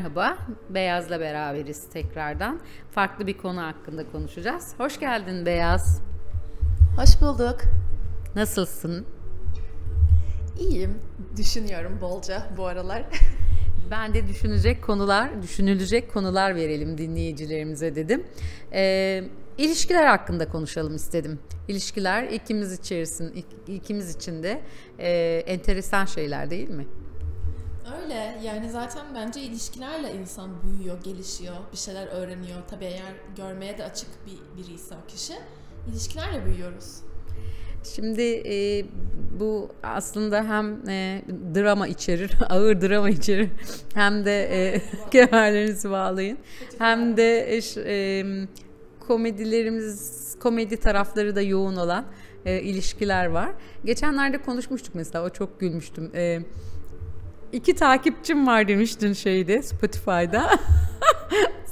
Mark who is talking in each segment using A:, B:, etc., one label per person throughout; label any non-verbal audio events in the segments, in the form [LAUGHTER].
A: Merhaba, Beyaz'la beraberiz tekrardan. Farklı bir konu hakkında konuşacağız. Hoş geldin Beyaz.
B: Hoş bulduk.
A: Nasılsın?
B: İyiyim. Düşünüyorum bolca bu aralar. [LAUGHS]
A: Ben de düşünecek konular, düşünülecek konular verelim dinleyicilerimize dedim. Ee, ilişkiler hakkında konuşalım istedim. İlişkiler ikimiz içerisin, ik- ikimiz için de e, enteresan şeyler değil mi?
B: Öyle yani zaten bence ilişkilerle insan büyüyor, gelişiyor, bir şeyler öğreniyor. Tabii eğer görmeye de açık bir biriyse o kişi. İlişkilerle büyüyoruz.
A: Şimdi e, bu aslında hem e, drama içerir, [LAUGHS] ağır drama içerir, hem de e, kemerlerinizi [LAUGHS] bağlayın, hem de e, komedilerimiz, komedi tarafları da yoğun olan e, ilişkiler var. Geçenlerde konuşmuştuk mesela, o çok gülmüştüm. E, iki takipçim var demiştin şeyde, Spotify'da. [LAUGHS]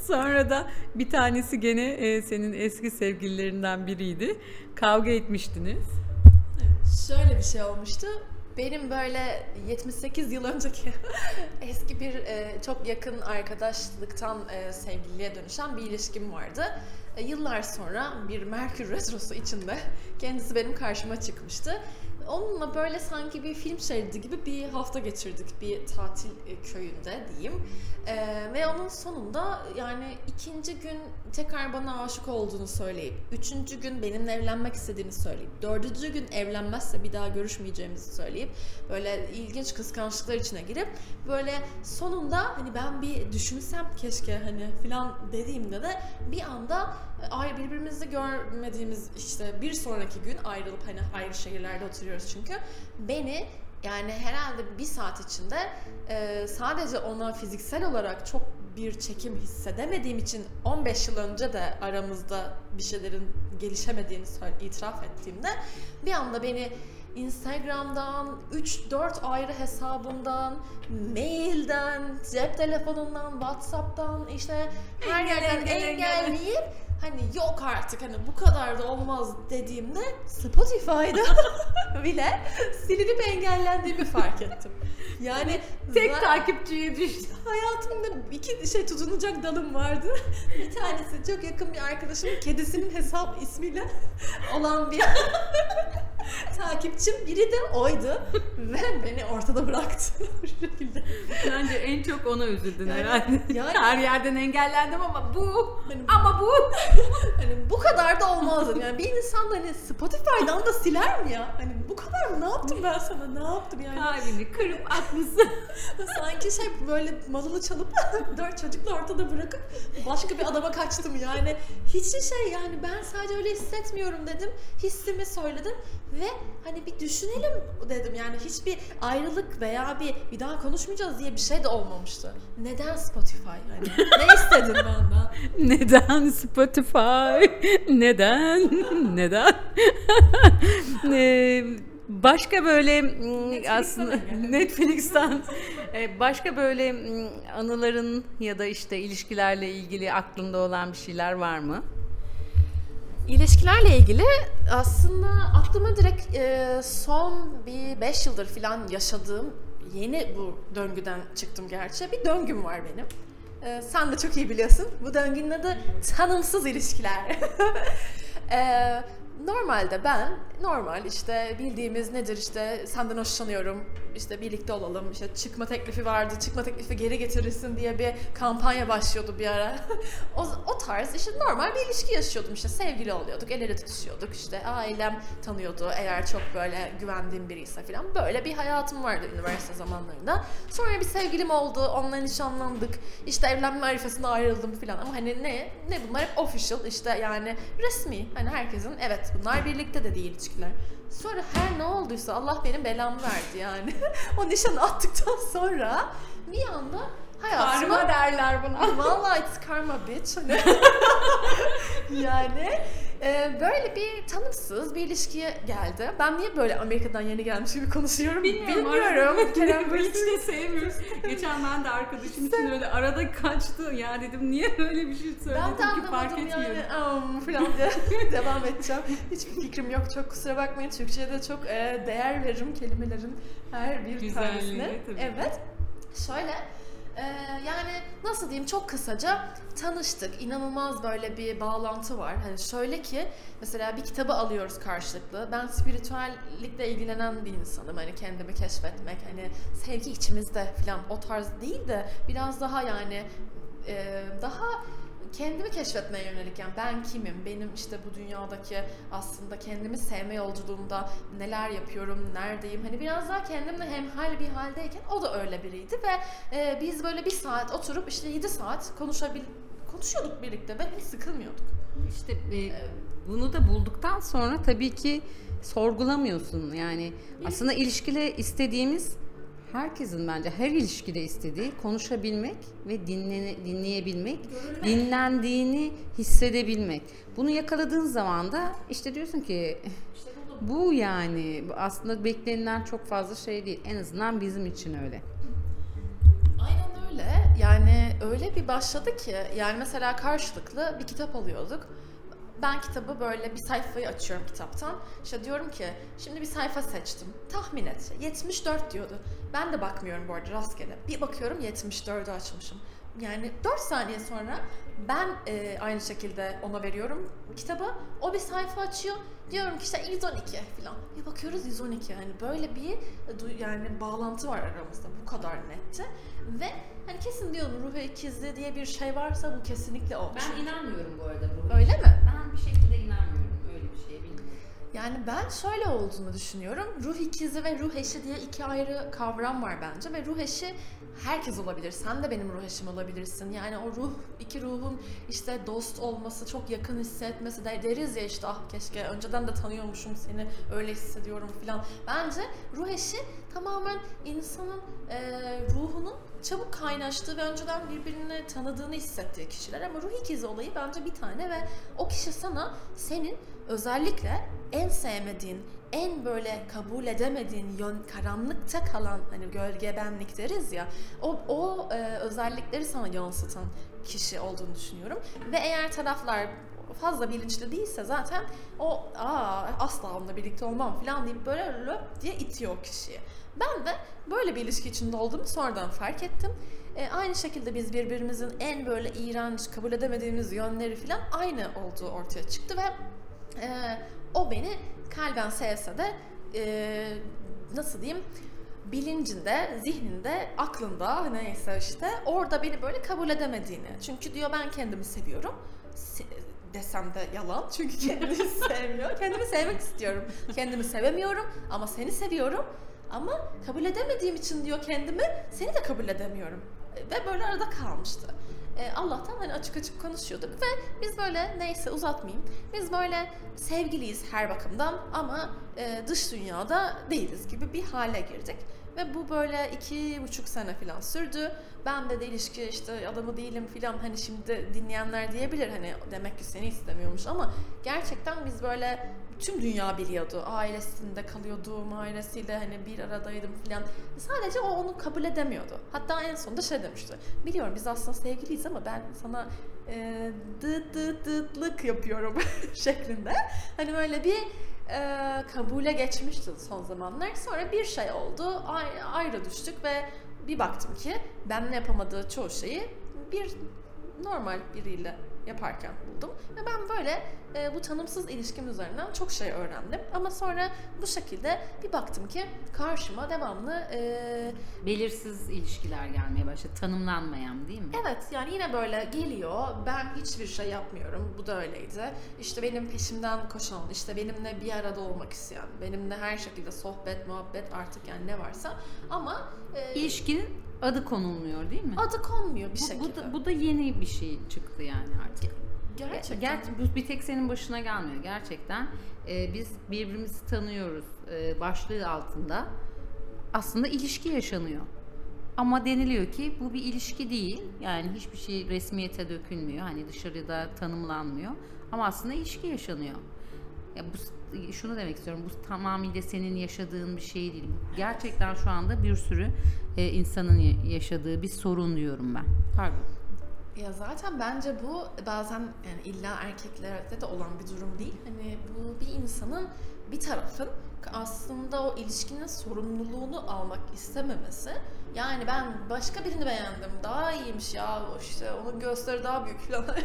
A: Sonra da bir tanesi gene e, senin eski sevgililerinden biriydi. Kavga etmiştiniz.
B: Şöyle bir şey olmuştu. Benim böyle 78 yıl önceki [LAUGHS] eski bir e, çok yakın arkadaşlıktan e, sevgiliye dönüşen bir ilişkim vardı. E, yıllar sonra bir Merkür Retrosu içinde [LAUGHS] kendisi benim karşıma çıkmıştı. Onunla böyle sanki bir film şeridi gibi bir hafta geçirdik bir tatil e, köyünde diyeyim. E, ve onun sonunda yani ikinci gün tekrar bana aşık olduğunu söyleyip, üçüncü gün benimle evlenmek istediğini söyleyip, dördüncü gün evlenmezse bir daha görüşmeyeceğimizi söyleyip, böyle ilginç kıskançlıklar içine girip, böyle sonunda hani ben bir düşünsem keşke hani filan dediğimde de bir anda ay birbirimizi görmediğimiz işte bir sonraki gün ayrılıp hani ayrı şehirlerde oturuyoruz çünkü beni yani herhalde bir saat içinde e, sadece ona fiziksel olarak çok bir çekim hissedemediğim için 15 yıl önce de aramızda bir şeylerin gelişemediğini itiraf ettiğimde bir anda beni Instagram'dan, 3-4 ayrı hesabından, mailden, cep telefonundan, Whatsapp'tan işte her yerden
A: engel, engel.
B: engelleyip hani yok artık hani bu kadar da olmaz dediğimde Spotify'da [LAUGHS] bile silinip engellendiğimi fark ettim. Yani
A: Tek
B: za-
A: takipçiye düştü.
B: hayatımda iki şey tutunacak dalım vardı. Bir tanesi çok yakın bir arkadaşımın kedisinin hesap ismiyle olan bir [LAUGHS] [LAUGHS] takipçim. Biri de oydu [LAUGHS] ve beni ortada bıraktı [LAUGHS] bu şekilde.
A: Bence en çok ona üzüldün
B: Yani-
A: herhalde.
B: yani-
A: Her yerden engellendim ama bu,
B: Hani-
A: ama bu.
B: Hani bu kadar da olmaz. Yani bir insan da hani Spotify'dan da siler mi ya? Hani bu kadar mı? Ne yaptım ben sana? Ne yaptım yani?
A: Kalbini kırıp atmışsın.
B: Sanki şey böyle malını çalıp dört çocukla ortada bırakıp başka bir adama kaçtım yani. Hiçbir şey yani ben sadece öyle hissetmiyorum dedim. Hissimi söyledim ve hani bir düşünelim dedim. Yani hiçbir ayrılık veya bir bir daha konuşmayacağız diye bir şey de olmamıştı. Neden Spotify? Yani ne istedin benden? [LAUGHS]
A: Neden Spotify? Neden? Neden? [LAUGHS] Ee, başka böyle mm, aslında Netflix'ten [LAUGHS] e, başka böyle anıların ya da işte ilişkilerle ilgili aklında olan bir şeyler var mı?
B: İlişkilerle ilgili aslında aklıma direkt e, son bir 5 yıldır falan yaşadığım yeni bu döngüden çıktım gerçi. Bir döngüm var benim. E, sen de çok iyi biliyorsun. Bu döngünün adı tanımsız ilişkiler. [LAUGHS] e, normalde ben normal işte bildiğimiz nedir işte senden hoşlanıyorum işte birlikte olalım işte çıkma teklifi vardı çıkma teklifi geri getirirsin diye bir kampanya başlıyordu bir ara. [LAUGHS] O, o tarz işte normal bir ilişki yaşıyordum işte sevgili oluyorduk el ele tutuşuyorduk işte ailem tanıyordu eğer çok böyle güvendiğim biriyse falan. Böyle bir hayatım vardı üniversite zamanlarında. Sonra bir sevgilim oldu onunla nişanlandık işte evlenme arifesinde ayrıldım falan. Ama hani ne ne bunlar? Hep official işte yani resmi. Hani herkesin evet bunlar birlikte de değil ilişkiler Sonra her ne olduysa Allah benim belamı verdi yani. [LAUGHS] o nişanı attıktan sonra bir anda hayatıma...
A: derler buna.
B: Vallahi it's karma bitch. Hani [LAUGHS] yani e, böyle bir tanımsız bir ilişkiye geldi. Ben niye böyle Amerika'dan yeni gelmiş gibi konuşuyorum bilmiyorum. Kerem [LAUGHS] böyle
A: hiç de sevmiyoruz. Geçen ben de arkadaşım için öyle arada kaçtı. Ya dedim niye öyle bir şey söyledim
B: Ben de
A: ki fark etmiyorum.
B: yani falan diye [LAUGHS] devam edeceğim. Hiçbir fikrim yok. Çok kusura bakmayın. Türkçe'de çok e, değer veririm kelimelerin her bir
A: Güzelliğine
B: tanesine.
A: tabii.
B: Evet. Şöyle Ee, yani nasıl diyeyim çok kısaca tanıştık. İnanılmaz böyle bir bağlantı var. Hani şöyle ki mesela bir kitabı alıyoruz karşılıklı. Ben spiritüellikle ilgilenen bir insanım. Hani kendimi keşfetmek, hani sevgi içimizde falan o tarz değil de biraz daha yani e, daha kendimi keşfetmeye yönelik yani ben kimim, benim işte bu dünyadaki aslında kendimi sevme yolculuğunda neler yapıyorum, neredeyim hani biraz daha kendimle hemhal bir haldeyken o da öyle biriydi ve e, biz böyle bir saat oturup işte 7 saat konuşabil konuşuyorduk birlikte ve hiç sıkılmıyorduk.
A: İşte e, bunu da bulduktan sonra tabii ki sorgulamıyorsun. Yani aslında ilişkide istediğimiz herkesin bence her ilişkide istediği konuşabilmek ve dinlene, dinleyebilmek, dinlendiğini hissedebilmek. Bunu yakaladığın zaman da işte diyorsun ki bu yani aslında beklenilen çok fazla şey değil. En azından bizim için öyle.
B: Aynen öyle. Yani öyle bir başladı ki yani mesela karşılıklı bir kitap alıyorduk. Ben kitabı böyle bir sayfayı açıyorum kitaptan. İşte diyorum ki şimdi bir sayfa seçtim. Tahmin et. 74 diyordu. Ben de bakmıyorum bu arada rastgele. Bir bakıyorum 74'ü açmışım. Yani 4 saniye sonra ben e, aynı şekilde ona veriyorum kitabı. O bir sayfa açıyor. Diyorum ki işte 112 falan. Bir bakıyoruz 112. Hani böyle bir e, yani bağlantı var aramızda. Bu kadar netti. Ve hani kesin diyorum ruh ikizliği diye bir şey varsa bu kesinlikle o.
A: inanmıyorum bu arada bu.
B: Öyle mi?
A: Ben bir şekilde inanmıyorum öyle bir şeye bilmiyorum.
B: Yani ben şöyle olduğunu düşünüyorum. Ruh ikizi ve ruh eşi diye iki ayrı kavram var bence ve ruh eşi herkes olabilir. Sen de benim ruh eşim olabilirsin. Yani o ruh, iki ruhun işte dost olması, çok yakın hissetmesi de deriz ya işte ah keşke önceden de tanıyormuşum seni öyle hissediyorum falan. Bence ruh eşi tamamen insanın eee, ruhunun çabuk kaynaştığı ve önceden birbirini tanıdığını hissettiği kişiler ama ruh ikizi olayı bence bir tane ve o kişi sana senin özellikle en sevmediğin, en böyle kabul edemediğin yön karanlıkta kalan hani gölge benlik deriz ya o, o e, özellikleri sana yansıtan kişi olduğunu düşünüyorum ve eğer taraflar fazla bilinçli değilse zaten o aa asla onunla birlikte olmam falan deyip böyle löp diye itiyor kişiyi. Ben de böyle bir ilişki içinde olduğumu sonradan fark ettim. E, aynı şekilde biz birbirimizin en böyle iğrenç, kabul edemediğimiz yönleri falan aynı olduğu ortaya çıktı ve e, o beni kalben sevse de e, nasıl diyeyim bilincinde, zihninde, aklında neyse işte orada beni böyle kabul edemediğini. Çünkü diyor ben kendimi seviyorum. Se- desem de yalan çünkü kendimi [LAUGHS] sevmiyor. Kendimi sevmek istiyorum. Kendimi sevemiyorum ama seni seviyorum. Ama kabul edemediğim için diyor kendimi seni de kabul edemiyorum. Ve böyle arada kalmıştı. E, Allah'tan hani açık açık konuşuyorduk ve biz böyle neyse uzatmayayım. Biz böyle sevgiliyiz her bakımdan ama e, dış dünyada değiliz gibi bir hale girdik. Ve bu böyle iki buçuk sene falan sürdü. Ben de de ilişki işte adamı değilim falan hani şimdi dinleyenler diyebilir hani demek ki seni istemiyormuş ama gerçekten biz böyle tüm dünya biliyordu. Ailesinde kalıyordum, ailesiyle hani bir aradaydım falan. Sadece o onu kabul edemiyordu. Hatta en sonunda şey demişti. Biliyorum biz aslında sevgiliyiz ama ben sana e, dıt dıt dıtlık yapıyorum [LAUGHS] şeklinde. Hani böyle bir e, kabule geçmişti son zamanlar. Sonra bir şey oldu, ay- ayrı düştük ve bir baktım ki benle yapamadığı çoğu şeyi bir normal biriyle yaparken buldum. Ve ben böyle e, bu tanımsız ilişkim üzerinden çok şey öğrendim. Ama sonra bu şekilde bir baktım ki karşıma devamlı e,
A: Belirsiz ilişkiler gelmeye başladı. Tanımlanmayan değil mi?
B: Evet yani yine böyle geliyor ben hiçbir şey yapmıyorum bu da öyleydi işte benim peşimden koşan işte benimle bir arada olmak isteyen benimle her şekilde sohbet muhabbet artık yani ne varsa ama e,
A: İlişkinin adı konulmuyor değil mi?
B: adı konmuyor bir
A: bu,
B: şekilde.
A: bu, da, bu da yeni bir şey çıktı yani artık.
B: Gerçekten.
A: Gerçi bu bir tek senin başına gelmiyor gerçekten. Ee, biz birbirimizi tanıyoruz e, başlığı altında. Aslında ilişki yaşanıyor. Ama deniliyor ki bu bir ilişki değil. Yani hiçbir şey resmiyete dökülmüyor. Hani dışarıda tanımlanmıyor. Ama aslında ilişki yaşanıyor. Ya bu şunu demek istiyorum. Bu tamamıyla senin yaşadığın bir şey değil. Gerçekten şu anda bir sürü e, insanın ya- yaşadığı bir sorun diyorum ben. Pardon.
B: Ya zaten bence bu bazen yani illa erkeklerde de olan bir durum değil. Hani bu bir insanın bir tarafın aslında o ilişkinin sorumluluğunu almak istememesi. Yani ben başka birini beğendim. Daha iyiymiş ya işte onun göğüsleri daha büyük falan. [LAUGHS]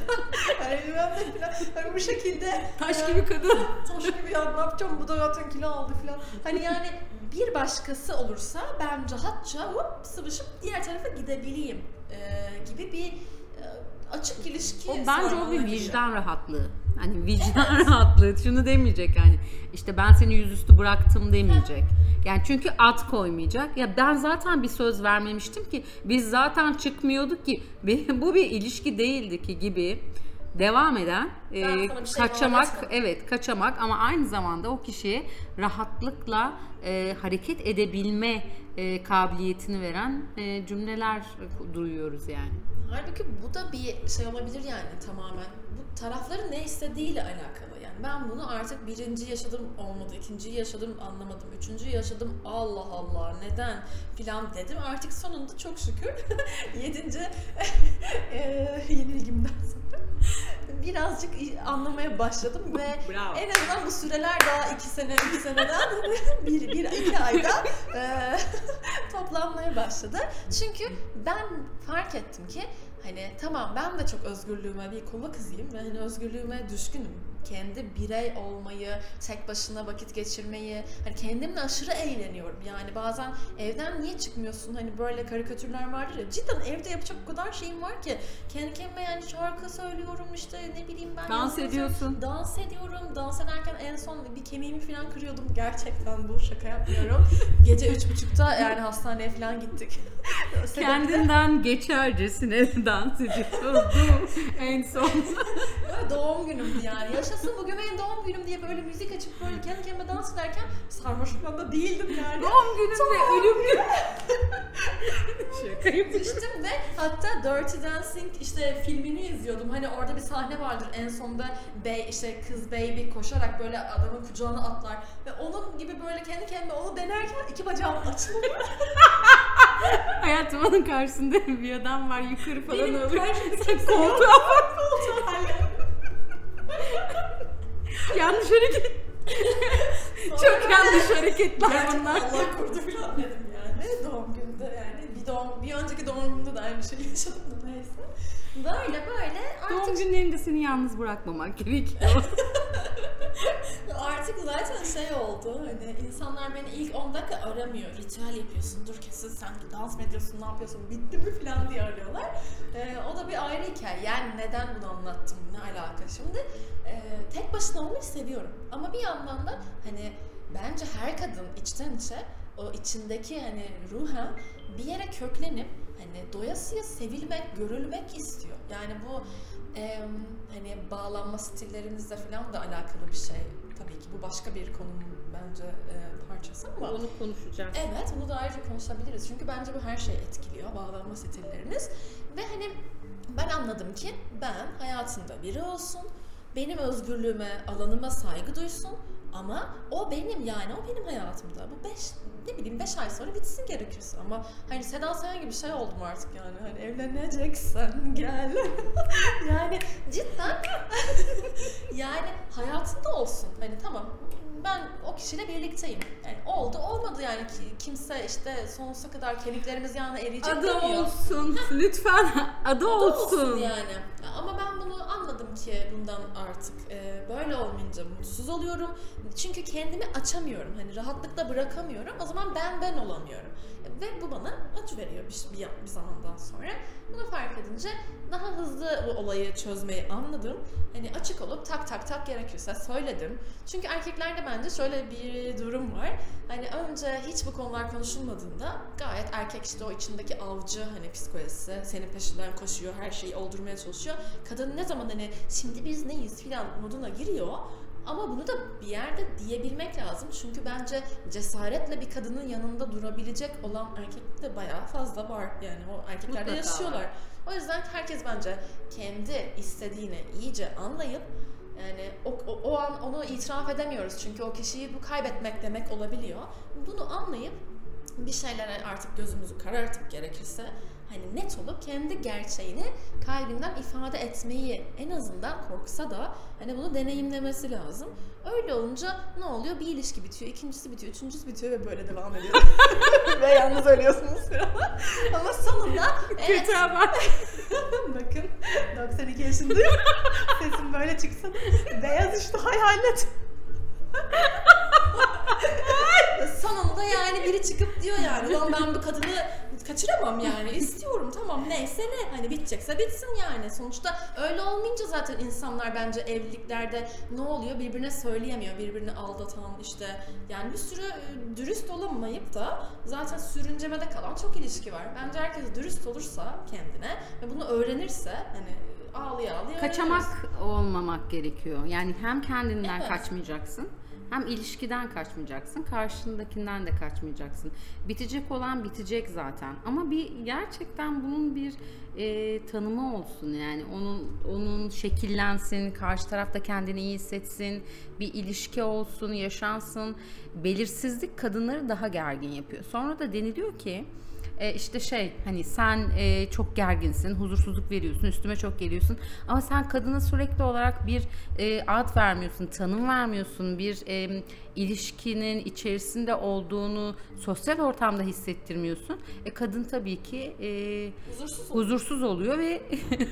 B: yani ben de falan hani bu şekilde
A: Taş gibi kadın. [LAUGHS]
B: taş gibi ya ne yapacağım bu da zaten kilo aldı falan. Hani yani bir başkası olursa ben rahatça hop sıvışıp diğer tarafa gidebileyim ee, gibi bir e, açık ilişki
A: O bence o bir vicdan rahatlığı. Hani vicdan [LAUGHS] rahatlığı. Şunu demeyecek yani. İşte ben seni yüzüstü bıraktım demeyecek. Yani çünkü at koymayacak. Ya ben zaten bir söz vermemiştim ki biz zaten çıkmıyorduk ki [LAUGHS] bu bir ilişki değildi ki gibi devam eden e,
B: şey
A: kaçamak evet kaçamak ama aynı zamanda o kişiye rahatlıkla e, hareket edebilme e, kabiliyetini veren e, cümleler duyuyoruz yani.
B: Halbuki bu da bir şey olabilir yani tamamen. Bu tarafların ne istediğiyle alakalı. Yani ben bunu artık birinci yaşadım olmadı, ikinciyi yaşadım anlamadım, üçüncüyü yaşadım Allah Allah neden filan dedim. Artık sonunda çok şükür [LAUGHS] yedinci [LAUGHS] eee, yenilgimden sonra birazcık anlamaya başladım ve
A: Bravo.
B: en azından bu süreler daha iki sene, iki seneden [LAUGHS] bir, bir iki ayda eee, toplanmaya başladı. Çünkü ben fark ettim ki hani tamam ben de çok özgürlüğüme bir kova kızıyım ve hani özgürlüğüme düşkünüm. Kendi birey olmayı, tek başına vakit geçirmeyi, hani kendimle aşırı eğleniyorum. Yani bazen evden niye çıkmıyorsun? Hani böyle karikatürler vardır ya. Cidden evde yapacak o kadar şeyim var ki. Kendi kendime yani şarkı söylüyorum işte ne bileyim ben.
A: Dans ediyorsun.
B: Dans ediyorum. Dans ederken en son bir kemiğimi falan kırıyordum. Gerçekten bu şaka yapmıyorum. [LAUGHS] Gece üç buçukta yani hastaneye falan gittik. [LAUGHS]
A: Kendinden geçercesine [LAUGHS] dans ediyordu en son.
B: Böyle doğum günümdü yani. Yaşasın bugün benim doğum günüm diye böyle müzik açıp böyle kendi kendime dans ederken sarhoş falan da değildim yani.
A: Doğum günüm ve ölüm günü. Şaka.
B: Düştüm ve hatta Dirty Dancing işte filmini izliyordum. Hani orada bir sahne vardır en sonunda bey işte kız baby koşarak böyle adamın kucağına atlar ve onun gibi böyle kendi kendime onu denerken iki bacağım açılıyor. [LAUGHS] [LAUGHS]
A: Hayatım onun karşısında [LAUGHS] bir adam var yukarı falan
B: Benim
A: alıyor.
B: karşımda
A: Sen
B: kimse yok.
A: koltuğa bak. [LAUGHS] Yanlış hareket. Çok yanlış hareketler
B: Gerçekten
A: bunlar.
B: Allah korudu falan dedim yani doğum gününde yani bir doğum bir önceki doğum günümde de aynı şeyi yaşadım da neyse. Böyle böyle
A: Doğum
B: artık
A: günlerinde seni yalnız bırakmamak gerekiyor.
B: Artık zaten şey oldu hani insanlar beni ilk 10 dakika aramıyor. Ritüel yapıyorsun dur kesin sen dans mı ediyorsun ne yapıyorsun bitti mi falan diye arıyorlar. Ee, o da bir ayrı hikaye. Yani neden bunu anlattım ne alaka şimdi. Ee, tek başına olmayı seviyorum. Ama bir yandan da hani bence her kadın içten içe o içindeki hani ruhen bir yere köklenip hani doyasıya sevilmek, görülmek istiyor. Yani bu em, hani bağlanma stillerimizle falan da alakalı bir şey. Tabii ki bu başka bir konunun bence e, parçası ama
A: Onu konuşacağız.
B: Evet, bunu da ayrıca konuşabiliriz. Çünkü bence bu her şeyi etkiliyor, bağlanma stilleriniz. Ve hani ben anladım ki ben hayatında biri olsun, benim özgürlüğüme, alanıma saygı duysun ama o benim yani, o benim hayatımda. Bu beş, ne bileyim beş ay sonra bitsin gerekirse ama hani Seda Sayan gibi şey oldum artık yani. Hani evleneceksen gel. [LAUGHS] yani cidden [LAUGHS] yani hayatında olsun. Hani tamam ben o kişiyle birlikteyim. Yani oldu olmadı yani ki kimse işte sonsuza kadar kemiklerimiz yanına eriyecek
A: Adı
B: demiyor.
A: olsun. Lütfen [LAUGHS] adı
B: Adı
A: olsun.
B: yani. Ama ben bunu anladım ki bundan artık e, böyle olmayınca mutsuz oluyorum. Çünkü kendimi açamıyorum. Hani rahatlıkla bırakamıyorum. O zaman ben ben olamıyorum. Ve bu bana acı veriyor bir, bir, bir zamandan sonra. Bunu fark edince daha hızlı bu olayı çözmeyi anladım. Hani açık olup tak tak tak gerekirse söyledim. Çünkü erkeklerde bence şöyle bir durum var. Hani önce hiç bu konular konuşulmadığında gayet erkek işte o içindeki avcı hani psikolojisi senin peşinden koşuyor, her şeyi oldurmaya çalışıyor. Kadın ne zaman hani şimdi biz neyiz filan moduna giriyor. Ama bunu da bir yerde diyebilmek lazım. Çünkü bence cesaretle bir kadının yanında durabilecek olan erkek de bayağı fazla var. Yani o erkeklerde
A: Mutlaka
B: yaşıyorlar.
A: var.
B: O yüzden herkes bence kendi istediğini iyice anlayıp yani o, o, o an onu itiraf edemiyoruz çünkü o kişiyi bu kaybetmek demek olabiliyor. Bunu anlayıp bir şeylere artık gözümüzü karartıp gerekirse hani net olup kendi gerçeğini kalbinden ifade etmeyi en azından korksa da hani bunu deneyimlemesi lazım. Öyle olunca ne oluyor? Bir ilişki bitiyor, ikincisi bitiyor, üçüncüsü bitiyor ve böyle devam ediyor. [LAUGHS] ve yalnız ölüyorsunuz. [LAUGHS] Ama sonunda evet,
A: Kötü haber. [LAUGHS]
B: bakın 92 yaşındayım. Sesim böyle çıksa da beyaz işte hayalet. Sonunda yani biri çıkıp diyor yani lan ben bu kadını kaçıramam yani [LAUGHS] istiyorum tamam neyse ne hani bitecekse bitsin yani sonuçta öyle olmayınca zaten insanlar bence evliliklerde ne oluyor birbirine söyleyemiyor birbirini aldatan işte yani bir sürü e, dürüst olamayıp da zaten sürüncemede kalan çok ilişki var bence herkes dürüst olursa kendine ve bunu öğrenirse hani ağlaya ağlaya
A: Kaçamak
B: öğreniriz.
A: olmamak gerekiyor. Yani hem kendinden
B: Evet.
A: kaçmayacaksın, hem ilişkiden kaçmayacaksın, karşındakinden de kaçmayacaksın. Bitecek olan bitecek zaten. Ama bir gerçekten bunun bir e, tanımı olsun yani onun onun şekillensin, karşı tarafta kendini iyi hissetsin, bir ilişki olsun, yaşansın. Belirsizlik kadınları daha gergin yapıyor. Sonra da deniliyor ki e, işte şey hani sen e, çok gerginsin, huzursuzluk veriyorsun, üstüme çok geliyorsun ama sen kadına sürekli olarak bir e, ad vermiyorsun, tanım vermiyorsun, bir e, ilişkinin içerisinde olduğunu sosyal ortamda hissettirmiyorsun. E, kadın tabii ki e,
B: Huzursuz
A: huzursuz oluyor ve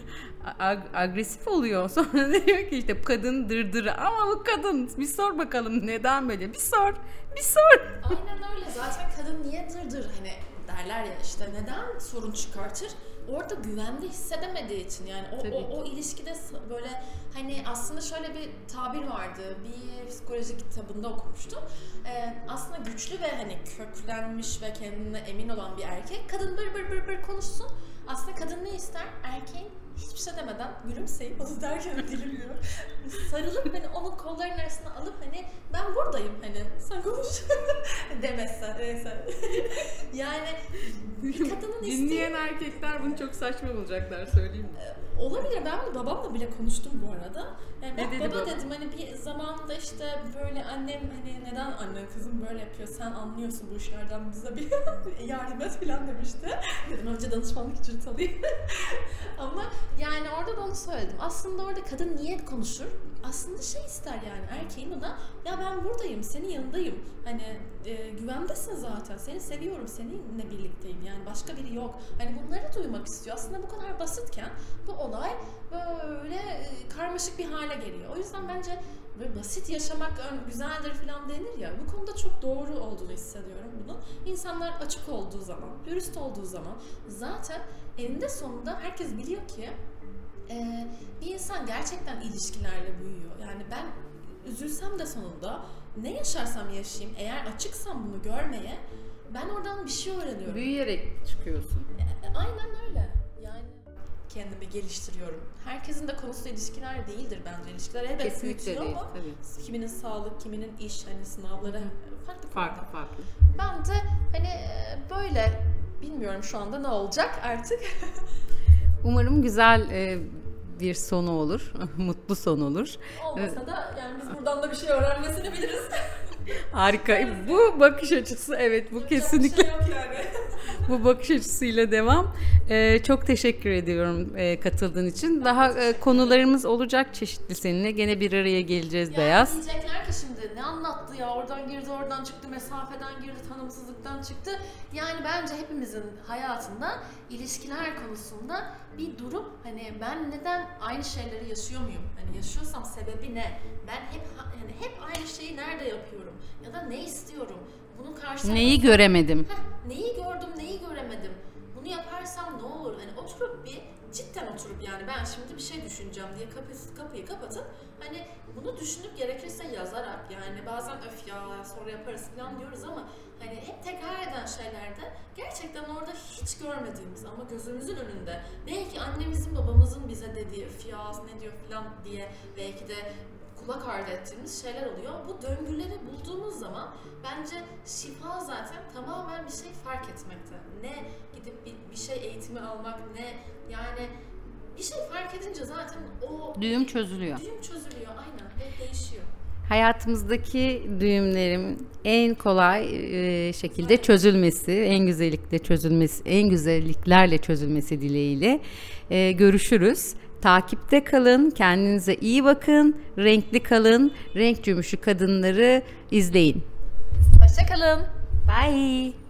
A: [LAUGHS] ag- agresif oluyor. [LAUGHS] Sonra diyor ki işte kadın dırdırı ama bu kadın bir sor bakalım neden böyle bir sor bir sor.
B: Aynen öyle. Zaten kadın niye dırdır hani derler ya işte neden sorun çıkartır? Orada güvende hissedemediği için yani o,
A: Tabii
B: o, o ilişkide böyle hani aslında şöyle bir tabir vardı bir psikoloji kitabında okumuştum. Ee, aslında güçlü ve hani köklenmiş ve kendine emin olan bir erkek kadın bır bır bır bır konuşsun. Aslında kadın ne ister? Erkeğin hiçbir şey demeden gülümseyip onu derken dilim. Sarılıp hani onun kollarının arasına alıp hani ben buradayım hani sen konuş [LAUGHS] demezse neyse. [LAUGHS] yani bir kadının isteği
A: Dinleyen erkekler bunu çok saçma bulacaklar söyleyeyim mi?
B: Olabilir. Ben bunu babamla bile konuştum bu arada. Yani
A: Ne dedi
B: baba
A: baba?
B: dedim hani bir zamanda işte böyle annem hani neden annen kızım böyle yapıyor sen anlıyorsun bu işlerden bize bir [LAUGHS] yardım et falan demişti. Dedim önce danışmanlık ücreti alayım. Ama yani orada da onu söyledim. Aslında orada kadın niye konuşur? Aslında şey ister yani erkeğin ona ya ben buradayım senin yanındayım. Hani e, güvendesin zaten seni seviyorum seninle birlikteyim yani başka biri yok. Hani bunları duymak istiyor. Aslında bu kadar basitken bu olay böyle e, karmaşık bir hale geliyor. O yüzden bence böyle basit yaşamak güzeldir falan denir ya. Bu konuda çok doğru olduğunu hissediyorum bunun. İnsanlar açık olduğu zaman, dürüst olduğu zaman zaten eninde sonunda herkes biliyor ki e, bir insan gerçekten ilişkilerle büyüyor. Yani ben üzülsem de sonunda ne yaşarsam yaşayayım eğer açıksam bunu görmeye ben oradan bir şey öğreniyorum.
A: Büyüyerek çıkıyorsun.
B: E, Aynen öyle. Kendimi geliştiriyorum. Herkesin de konusu ilişkiler değildir bence. İlişkiler evet
A: Kesinlikle
B: büyütüyor
A: değil
B: ama
A: tabii.
B: kiminin sağlık, kiminin iş, hani sınavları farklı farklı.
A: Farklı farklı.
B: Ben de hani e, böyle bilmiyorum şu anda ne olacak artık. [LAUGHS]
A: Umarım güzel e, bir sonu olur. [LAUGHS] Mutlu son olur.
B: Olmasa da yani biz buradan da bir şey öğrenmesini biliriz.
A: Harika. [LAUGHS] Bu bakış açısı evet bu kesinlikle
B: Çok bir şey yok yani.
A: Bu bakış açısıyla devam. Ee, çok teşekkür ediyorum e, katıldığın için. Daha e, konularımız olacak çeşitli seninle. Gene bir araya geleceğiz
B: Yani
A: Beyaz.
B: diyecekler ki şimdi ne anlattı ya oradan girdi oradan çıktı mesafeden girdi tanımsızlıktan çıktı. Yani bence hepimizin hayatında ilişkiler konusunda bir durup hani ben neden aynı şeyleri yaşıyor muyum? Hani yaşıyorsam sebebi ne? Ben hep hani hep aynı şeyi nerede yapıyorum? Ya da ne istiyorum? Bunun karşısında
A: Neyi göremedim?
B: Heh, düşüneceğim diye kapıyı, kapıyı kapatıp hani bunu düşünüp gerekirse yazarak yani bazen öf ya sonra yaparız falan diyoruz ama hani hep tekrar eden şeylerde gerçekten orada hiç görmediğimiz ama gözümüzün önünde belki annemizin babamızın bize dediği öf ya ne diyor falan diye belki de kulak ardı ettiğimiz şeyler oluyor. Bu döngüleri bulduğumuz zaman bence şifa zaten tamamen bir şey fark etmekte. Ne gidip bir, bir şey eğitimi almak ne yani bir şey fark edince zaten o
A: Düğüm çözülüyor.
B: düğüm çözülüyor aynen ve değişiyor.
A: hayatımızdaki düğümlerin en kolay e, şekilde çözülmesi, en güzellikle çözülmesi, en güzelliklerle çözülmesi dileğiyle e, görüşürüz. Takipte kalın, kendinize iyi bakın, renkli kalın, renk cümbüşü kadınları izleyin.
B: Hoşçakalın.
A: Bye.